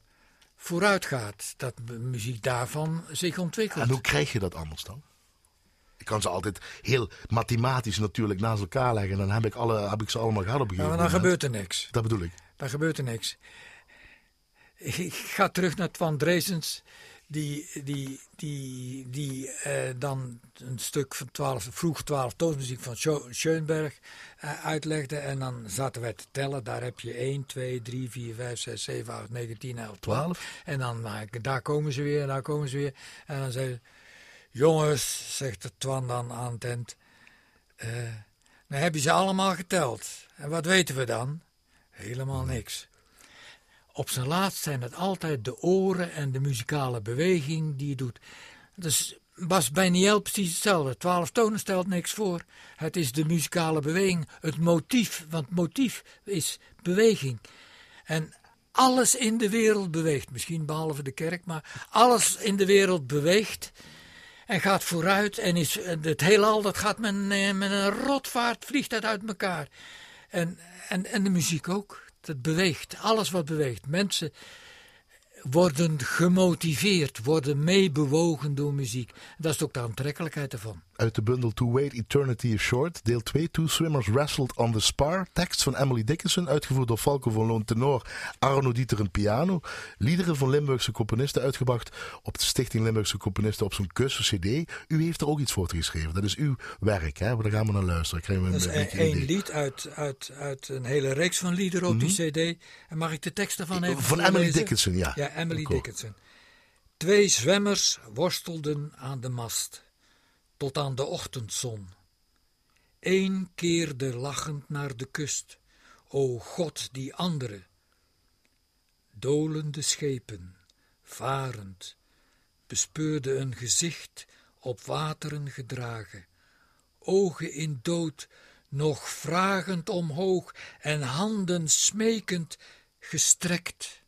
vooruit gaat. Dat muziek daarvan zich ontwikkelt. En hoe krijg je dat anders dan? Ik kan ze altijd heel mathematisch natuurlijk naast elkaar leggen. En dan heb ik, alle, heb ik ze allemaal gehad op een gegeven maar dan gebeurt er niks. Dat bedoel ik. Dan gebeurt er niks. Ik ga terug naar Twan Dresens die, die, die, die uh, dan een stuk van 12, vroeg 12 toonsmuziek van Schoenberg uh, uitlegde. En dan zaten wij te tellen. Daar heb je 1, 2, 3, 4, 5, 6, 7, 8, 9, 10, 11, 12. En dan, uh, daar komen ze weer, daar komen ze weer. En dan zei jongens, zegt de Twan dan aan het eind. dan heb je ze allemaal geteld. En wat weten we dan? Helemaal niks. Op zijn laatst zijn het altijd de oren en de muzikale beweging die je doet. Dus was bij Niel precies hetzelfde. Twaalf tonen stelt niks voor. Het is de muzikale beweging, het motief. Want motief is beweging. En alles in de wereld beweegt. Misschien behalve de kerk, maar alles in de wereld beweegt. En gaat vooruit. En is, het heelal dat gaat met, met een rotvaart, vliegt dat uit elkaar. En, en, en de muziek ook. Het beweegt, alles wat beweegt. Mensen worden gemotiveerd, worden meebewogen door muziek. Dat is ook de aantrekkelijkheid ervan. Uit de bundel To Wait Eternity is Short, deel 2, Two Swimmers Wrestled on the Spar. Tekst van Emily Dickinson, uitgevoerd door Falco van Loon tenor, Arno Dieter een piano. Liederen van Limburgse componisten uitgebracht op de Stichting Limburgse Componisten op zo'n kussen cd. U heeft er ook iets voor geschreven. Dat is uw werk, hè? Daar gaan we naar luisteren. Krijgen we een, dat is één lied uit, uit, uit een hele reeks van liederen op mm -hmm. die cd. En mag ik de tekst ervan even Van Emily Dickinson, ja. Ja, Emily Dickinson. Twee zwemmers worstelden aan de mast tot aan de ochtendzon. Eén keerde lachend naar de kust, o God die andere. Dolende schepen, varend, bespeurde een gezicht op wateren gedragen, ogen in dood, nog vragend omhoog en handen smekend gestrekt.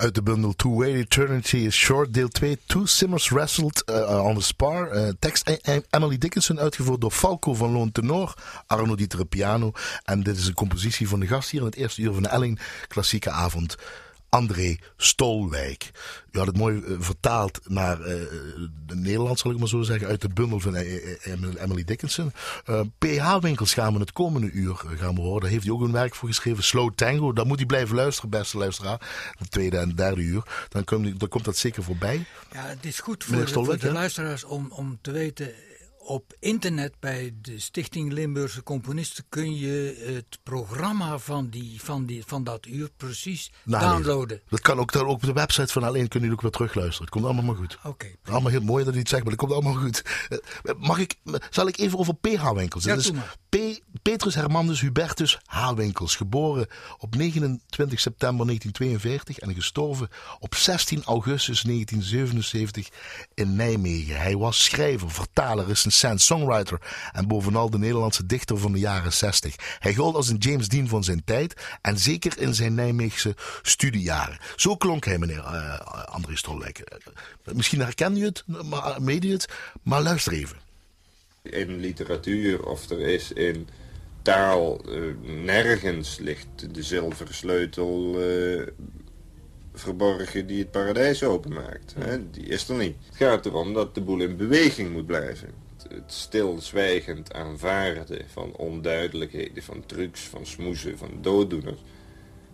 Uit de bundel Two Way Eternity is Short, deel 2. Two Simmers Wrestled uh, on the Spar. Uh, tekst Emily Dickinson, uitgevoerd door Falco van Loon Tenor. Arno Dieter piano. En dit is een compositie van de gast hier in het eerste uur van de Elling Klassieke Avond. André Stolwijk. U had het mooi uh, vertaald naar uh, de Nederlands, zal ik maar zo zeggen, uit de bundel van uh, Emily Dickinson. PH-winkels gaan we het komende uur gaan we horen. Daar heeft hij ook een werk voor geschreven, Slow Tango. Daar moet hij blijven luisteren, beste luisteraar. De tweede en derde uur. Dan, kom, dan komt dat zeker voorbij. Ja, het is goed voor, de, voor de luisteraars om, om te weten op internet bij de Stichting Limburgse Componisten kun je het programma van, die, van, die, van dat uur precies downloaden. Dat kan ook, ook op de website van Alleen kun je ook weer terugluisteren. Het komt allemaal maar goed. Oké. allemaal heel mooi dat je het zegt, maar het komt allemaal goed. Eh, mag ik, zal ik even over PH-winkels? Ja, dus P Petrus Hermandus Hubertus H-winkels, geboren op 29 september 1942 en gestorven op 16 augustus 1977 in Nijmegen. Hij was schrijver, vertaler, recensent, songwriter en bovenal de Nederlandse dichter van de jaren 60. Hij gold als een James Dean van zijn tijd en zeker in zijn Nijmeegse studiejaren. Zo klonk hij, meneer uh, André Stolwijk. Uh, misschien herken u het, maar, mede het, maar luister even. In literatuur of er is in taal nergens ligt de zilveren sleutel verborgen die het paradijs openmaakt. Hè? Die is er niet. Het gaat erom dat de boel in beweging moet blijven het stilzwijgend aanvaarden van onduidelijkheden, van trucs, van smoezen, van dooddoeners,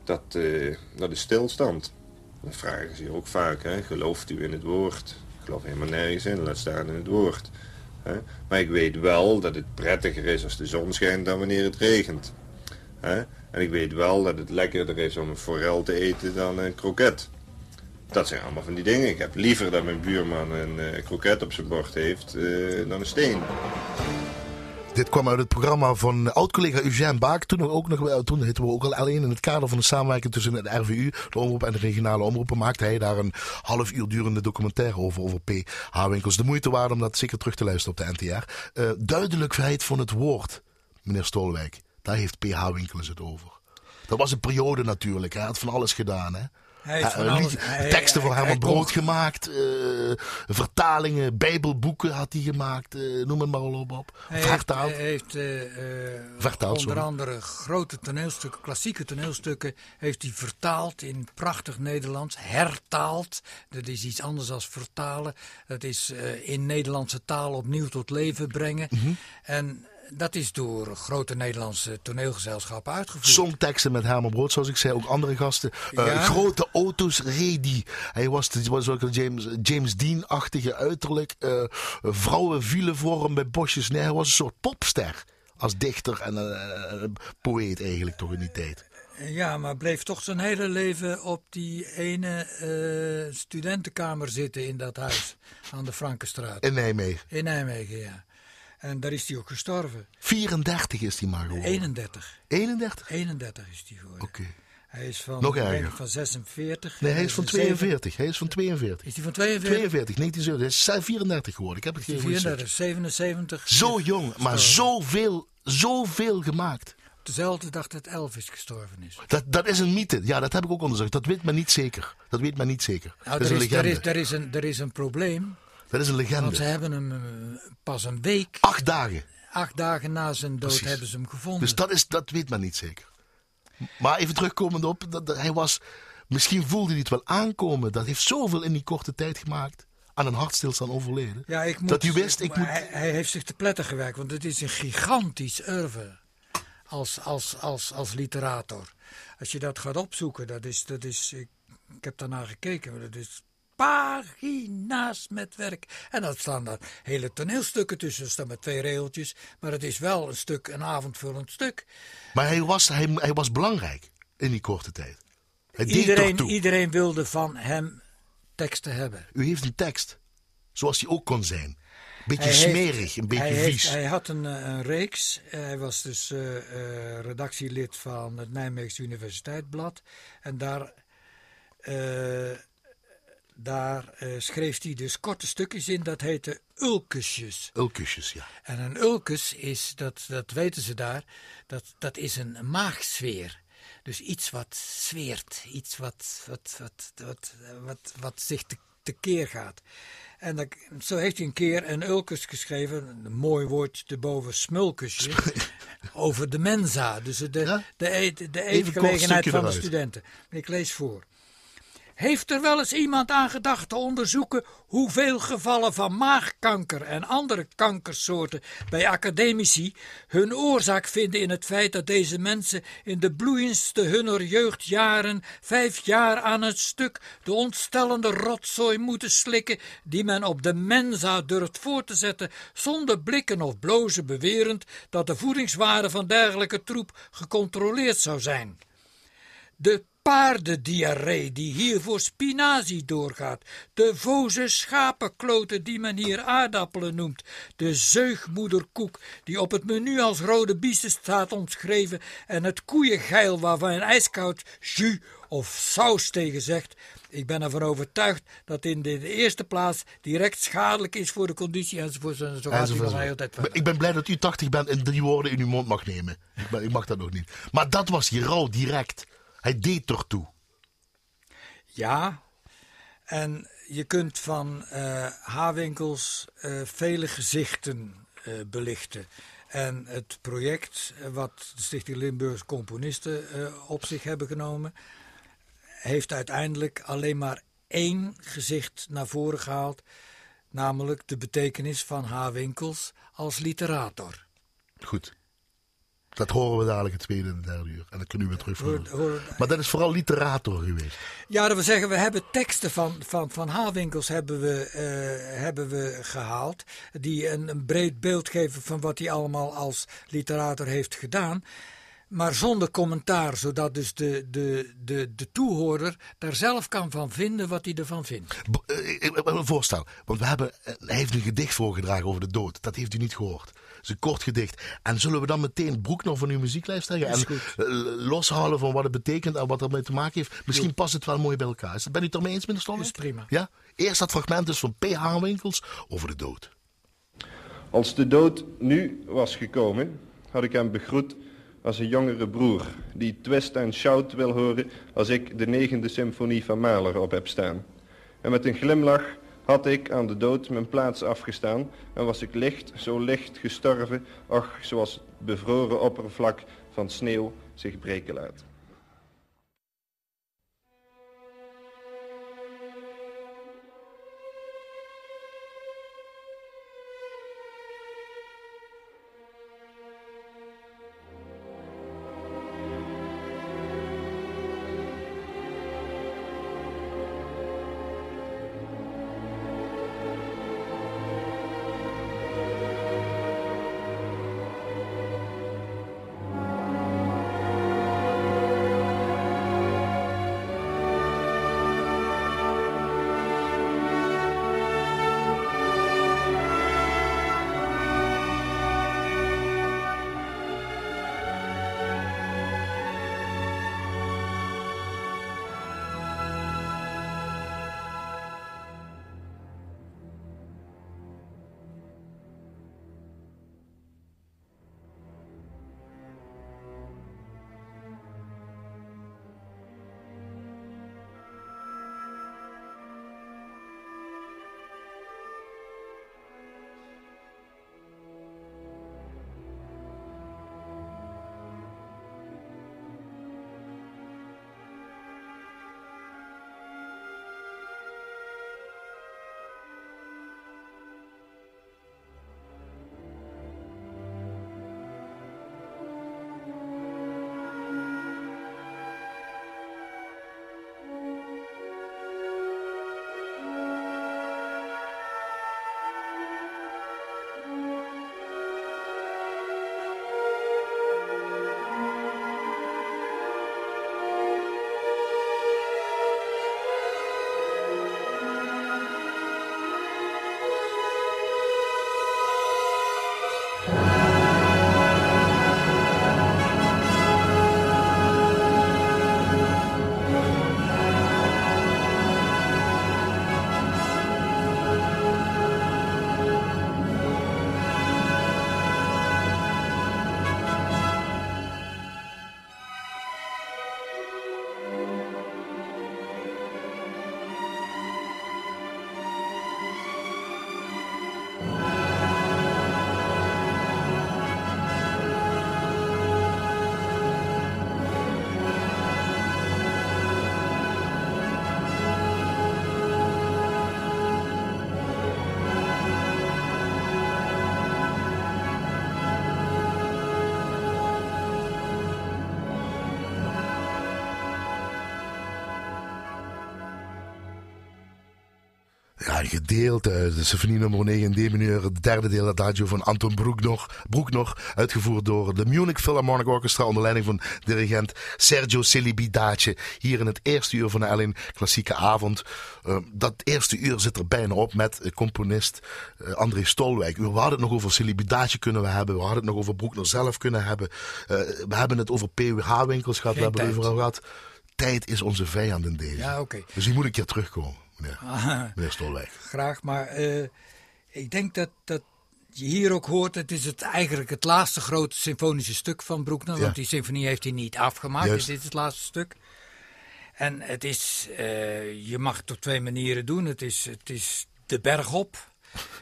dat, uh, dat is stilstand. Dat vragen ze hier ook vaak, hè? gelooft u in het woord? Ik geloof helemaal nergens in, laat staan in het woord. Hè? Maar ik weet wel dat het prettiger is als de zon schijnt dan wanneer het regent. Hè? En ik weet wel dat het lekkerder is om een forel te eten dan een kroket. Dat zijn allemaal van die dingen. Ik heb liever dat mijn buurman een uh, kroket op zijn bord heeft uh, dan een steen. Dit kwam uit het programma van oud-collega Eugène Baak. Toen, ook nog, toen we ook al alleen in het kader van de samenwerking tussen het RVU, de omroep en de regionale omroepen. Maakte hij daar een half uur durende documentaire over, over PH-winkels. De moeite waard om dat zeker terug te luisteren op de NTR. Uh, duidelijkheid van het woord, meneer Stolwijk. Daar heeft PH-winkels het over. Dat was een periode natuurlijk. Hij had van alles gedaan. Hè? Hij alles, teksten voor Herman Brood gemaakt. Uh, vertalingen, bijbelboeken had hij gemaakt. Uh, noem het maar al op. Hij vertaald. Heeft, hij heeft vertaald, onder andere grote toneelstukken, klassieke toneelstukken... heeft hij vertaald in prachtig Nederlands. Hertaald. Dat is iets anders dan vertalen. Dat is in Nederlandse taal opnieuw tot leven brengen. Mm -hmm. En dat is door grote Nederlandse toneelgezelschappen uitgevoerd. Songteksten met Herman Brood, zoals ik zei, ook andere gasten. Uh, ja. Grote auto's reed hij. was, was ook een James, James Dean-achtige uiterlijk. Uh, vrouwen vielen voor hem bij bosjes. Nee, hij was een soort popster. Als dichter en uh, poëet eigenlijk toch in die tijd. Ja, maar bleef toch zijn hele leven op die ene uh, studentenkamer zitten in dat huis aan de Frankenstraat. In Nijmegen. In Nijmegen, ja. En daar is hij ook gestorven. 34 is hij maar geworden. 31. 31? 31 is hij geworden. Oké. Okay. Hij is van, Nog erger. van 46. Nee, hij is van 42. Hij is van 42. Is hij van 42? 42, 1970. Hij is 34 geworden. Ik heb het geen 34, 77. Zo jong, maar zoveel, zoveel gemaakt. Op dezelfde dag dat Elvis gestorven is. Dat, dat is een mythe. Ja, dat heb ik ook onderzocht. Dat weet men niet zeker. Dat weet men niet zeker. Nou, dat er, is, is, een er, legende. is, er, is een, er is een probleem. Dat is een legende. Want ze hebben hem uh, pas een week. Acht dagen. Acht dagen na zijn dood Precies. hebben ze hem gevonden. Dus dat, is, dat weet men niet zeker. Maar even terugkomend op, dat, dat, hij was, misschien voelde hij het wel aankomen. Dat heeft zoveel in die korte tijd gemaakt. Aan een hartstilstand overleden. Ja, ik moet, dat u wist, ik moet... Hij, hij, heeft zich te pletten gewerkt, want het is een gigantisch oeuvre als, als, als, als literator. Als je dat gaat opzoeken, dat is, dat is ik, ik heb daarnaar gekeken, dat is pagina's met werk. En dat staan daar hele toneelstukken tussen. Staan met twee regeltjes. Maar het is wel een stuk, een avondvullend stuk. Maar hij was, hij, hij was belangrijk in die korte tijd. Hij deed iedereen, toe. iedereen wilde van hem teksten hebben. U heeft een tekst. Zoals hij ook kon zijn. Beetje Hij smerig, heeft- een beetje hij vies. Heeft, hij had een, eh, een reeks. Hij was dus eh, eh, redactielid van het Nijmeegse Universiteitsblad. En daar, daar eh, schreef hij dus korte stukjes in. Dat heette ulkesjes. Ulkusjes, ja. En een ulkus is, dat, dat weten ze daar, dat, dat is een maagsfeer. Dus iets wat zweert, iets wat, wat, wat, wat, wat, wat zich te, tekeer gaat. En dat, zo heeft hij een keer een ulkus geschreven, een mooi woord erboven, smulkusje, over de mensa. Dus de, de, eet, de kort eetgelegenheid stukje van de studenten. Ik lees voor. Heeft er wel eens iemand aan gedacht te onderzoeken hoeveel gevallen van maagkanker en andere kankersoorten bij academici hun oorzaak vinden in het feit dat deze mensen in de bloeiendste hunner jeugdjaren vijf jaar aan het stuk de ontstellende rotzooi moeten slikken die men op de mensa durft voor te zetten zonder blikken of blozen bewerend dat de voedingswaarde van dergelijke troep gecontroleerd zou zijn? De paardendiarree die hier voor spinazie doorgaat, de voze schapenkloten die men hier aardappelen noemt, de zeugmoederkoek die op het menu als rode biesen staat omschreven en het koeiengeil waarvan een ijskoud jus of saus tegen zegt. Ik ben ervan overtuigd dat in de, eerste plaats direct schadelijk is voor de conditie enzovoort. En zo gaat hij nog een hele tijd verder. Ik ben blij dat u 80 bent en drie woorden in uw mond mag nemen. Ik, ben- ik mag dat nog niet. Maar dat was hier rauw, direct. Hij deed ertoe. Ja, en je kunt van eh H-winkels eh, vele gezichten eh, belichten. En het project wat de Stichting Limburgse Componisten op zich hebben genomen, heeft uiteindelijk alleen maar één gezicht naar voren gehaald, namelijk de betekenis van H-winkels als literator. Goed. Dat horen we dadelijk het tweede en derde uur. En dan kunnen we weer terugvoeren. Maar dat is vooral literator geweest. Ja, dat wil zeggen, we hebben teksten van, van, van hebben we, eh, hebben we gehaald. Die een, een breed beeld geven van wat hij allemaal als literator heeft gedaan. Maar zonder commentaar, zodat dus de, de, de, de toehoorder daar zelf kan van vinden wat hij ervan vindt. B- eh, ik- ik heb een voorstel. Want we hebben, eh, hij heeft een gedicht voorgedragen over de dood. Dat heeft u niet gehoord. Is een kort gedicht. En zullen we dan meteen Broekner van uw muzieklijst leggen? Is En eh, loshalen van wat het betekent en wat ermee te maken heeft. Misschien past het wel mooi bij elkaar. Is dat- Ben u het ermee eens, meneer Stollen? Is prima. Ja? Eerst dat fragment dus van P.H. Winkels over de dood. Als de dood nu was gekomen, had ik hem begroet als een jongere broer, die twist en shout wil horen als ik de negende symfonie van Mahler op heb staan. En met een glimlach had ik aan de dood mijn plaats afgestaan en was ik licht, zo licht gestorven, ach, zoals het bevroren oppervlak van sneeuw zich breken laat. Ja, gedeeld. Uh, de symfonie nummer 9 in D mineur. Het derde deel adagio van Anton Broeknor. Broeknor uitgevoerd door de Munich Philharmonic Orchestra onder leiding van dirigent Sergio Celibidace. Hier in het eerste uur van de Ellen Klassieke Avond. Uh, dat eerste uur zit er bijna op met componist uh, André Stolwijk. We hadden het nog over Celibidace kunnen we hebben. We hadden het nog over Broeknor zelf kunnen hebben. we hebben het over PWH-winkels gehad. Geen we hebben het overal gehad. Tijd is onze vijand in deze. Ja, oké. Dus die moet een keer terugkomen meneer, meneer Stolwijk. Graag, maar uh, ik denk dat, dat je hier ook hoort, het is het eigenlijk het laatste grote symfonische stuk van Broekner. Ja. Want die symfonie heeft hij niet afgemaakt, dus dit is het laatste stuk. En het is, uh, je mag het op twee manieren doen. Het is, het is de berg op.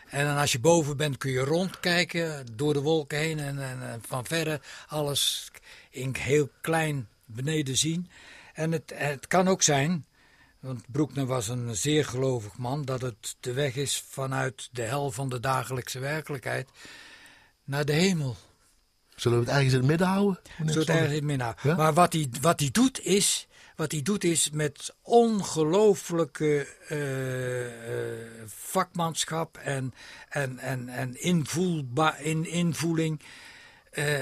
En dan als je boven bent kun je rondkijken door de wolken heen en, en, en van verre alles in heel klein beneden zien. En het, het kan ook zijn want Broekner was een zeer gelovig man, dat het de weg is vanuit de hel van de dagelijkse werkelijkheid naar de hemel. Zullen we het ergens in het midden houden? Zullen we het ergens in het midden houden. Maar wat hij, wat hij doet is, wat hij doet is met ongelooflijke uh, uh, vakmanschap en, en, en, en invoelba, in, invoeling uh,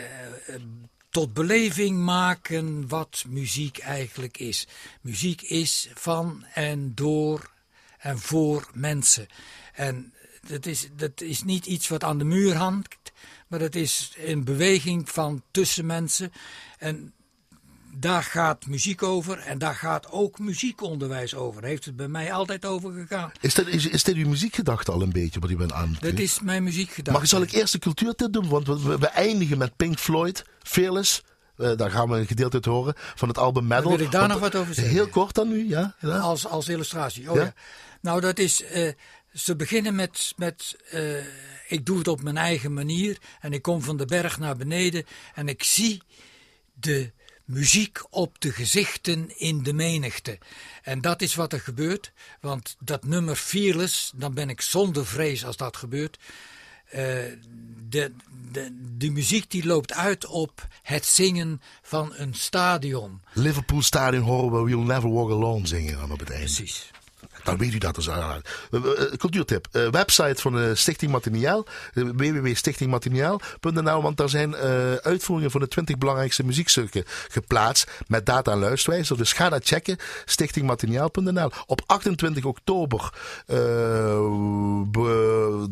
tot beleving maken wat muziek eigenlijk is. Muziek is van en door en voor mensen. En dat is, dat is niet iets wat aan de muur hangt, maar dat is een beweging van tussen mensen. En daar gaat muziek over en daar gaat ook muziekonderwijs over. Heeft het bij mij altijd over gegaan. Is dit, is, is dit uw muziekgedachte al een beetje wat u bent aan? Dat is mijn muziekgedachte. Maar zal ik eerst de cultuurtip doen? Want we, we, eindigen met Pink Floyd, Fearless. Uh, daar gaan we een gedeelte uit horen van het album Metal. Wil ik daar nog wat over zeggen? Heel kort dan nu, ja. ja. Als, als illustratie. Oh, ja? ja. Nou, dat is. Uh, ze beginnen met. met uh, ik doe het op mijn eigen manier. En ik kom van de berg naar beneden. En ik zie de muziek op de gezichten in de menigte. En dat is wat er gebeurt, want dat nummer Fearless, dan ben ik zonder vrees als dat gebeurt. Uh, de, de, de muziek die loopt uit op het zingen van een stadion. Liverpool Stadion horen we We'll Never Walk Alone zingen dan op het. Precies. Dan weet u dat dus. Cultuurtip. Website van de Stichting Martiniel. www.stichtingmartiniel.nl Want daar zijn uitvoeringen van de 20 belangrijkste muziekstukken geplaatst. Met data en luisterwijzer. Dus ga dat checken. Stichtingmartiniel.nl Op 28 oktober.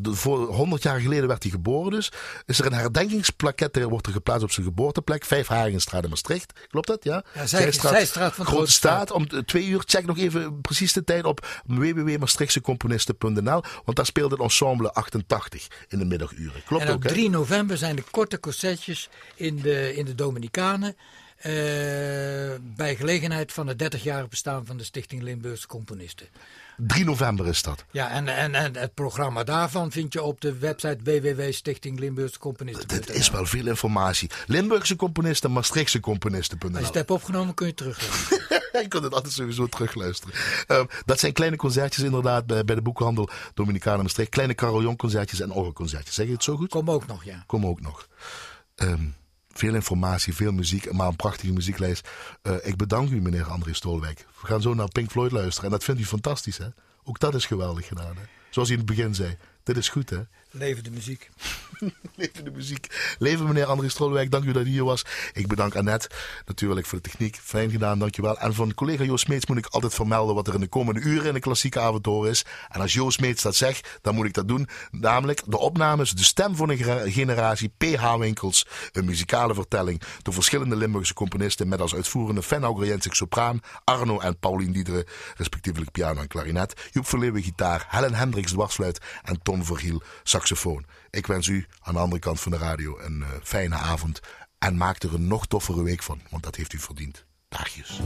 voor 100 jaar geleden werd hij geboren dus. Is er een herdenkingsplaquette. Wordt er geplaatst op zijn geboorteplek. Vijf Hagenstraat in Maastricht. Klopt dat? Ja. ja Zijstraat, Zijstraat van Grote Staat. Om twee uur. Check nog even precies de tijd op www.maastrichtseComponisten.nl, want daar speelde het ensemble 88 in de middaguren. Klopt en op ook, 3 november zijn de korte concertjes in de, in de Dominicanen. Uh, bij gelegenheid van het 30-jarig bestaan van de Stichting Limburgse Componisten. 3 november is dat. Ja, en, en, en het programma daarvan vind je op de website www.stichtinglimburgsecomponisten. Dit is wel veel informatie. Limburgse componisten, Maastrichtse componisten.nl. Als je het hebt opgenomen kun je terugluisteren. je kunt het altijd sowieso terugluisteren. Uh, dat zijn kleine concertjes inderdaad bij, bij de boekhandel Dominicana Maastricht. Kleine carillon concertjes en orgelconcertjes. Zeg je het zo goed? Kom ook nog, ja. Kom ook nog. Um, veel informatie, veel muziek, maar een prachtige muzieklijst. Uh, ik bedank u, meneer André Stolwijk. We gaan zo naar Pink Floyd luisteren. En dat vindt u fantastisch, hè? Ook dat is geweldig gedaan, hè? Zoals u in het begin zei. Dit is goed, hè? Leven de muziek. Leven de muziek. Leven meneer André Strolwijk, dank u dat u hier was. Ik bedank Annette natuurlijk voor de techniek. Fijn gedaan, dankjewel. En van collega Joost Meets moet ik altijd vermelden wat er in de komende uren in de klassieke avontuur is. En als Joost Meets dat zegt, dan moet ik dat doen. Namelijk de opnames, de stem van een generatie, PH Winkels, een muzikale vertelling door verschillende Limburgse componisten met als uitvoerende Fenno Grajensik sopraan, Arno en Paulien Diederen, respectievelijk piano en klarinet, Joep Verleeuwen gitaar, Helen Hendricks dwarsfluit en Tom Vergiel saxofoon. Ik wens u aan de andere kant van de radio een uh, fijne avond. En maak er een nog toffere week van, want dat heeft u verdiend. Dagjes.